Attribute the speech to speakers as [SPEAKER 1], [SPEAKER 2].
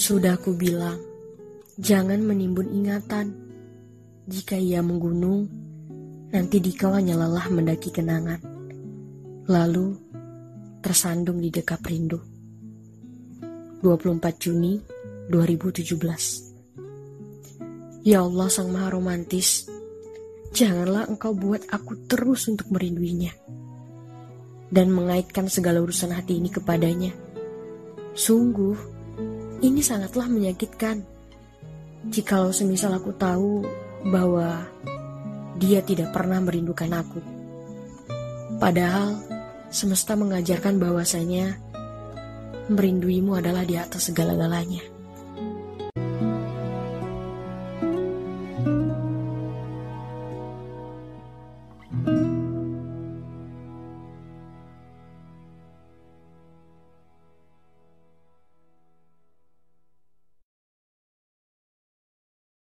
[SPEAKER 1] Sudah aku bilang, jangan menimbun ingatan. Jika ia menggunung, nanti dikau hanya lelah mendaki kenangan. Lalu, tersandung di dekap rindu. 24 Juni 2017 Ya Allah Sang Maha Romantis, janganlah engkau buat aku terus untuk merinduinya dan mengaitkan segala urusan hati ini kepadanya. Sungguh, ini sangatlah menyakitkan. Jikalau semisal aku tahu bahwa dia tidak pernah merindukan aku. Padahal semesta mengajarkan bahwasanya merinduimu adalah di atas segala-galanya.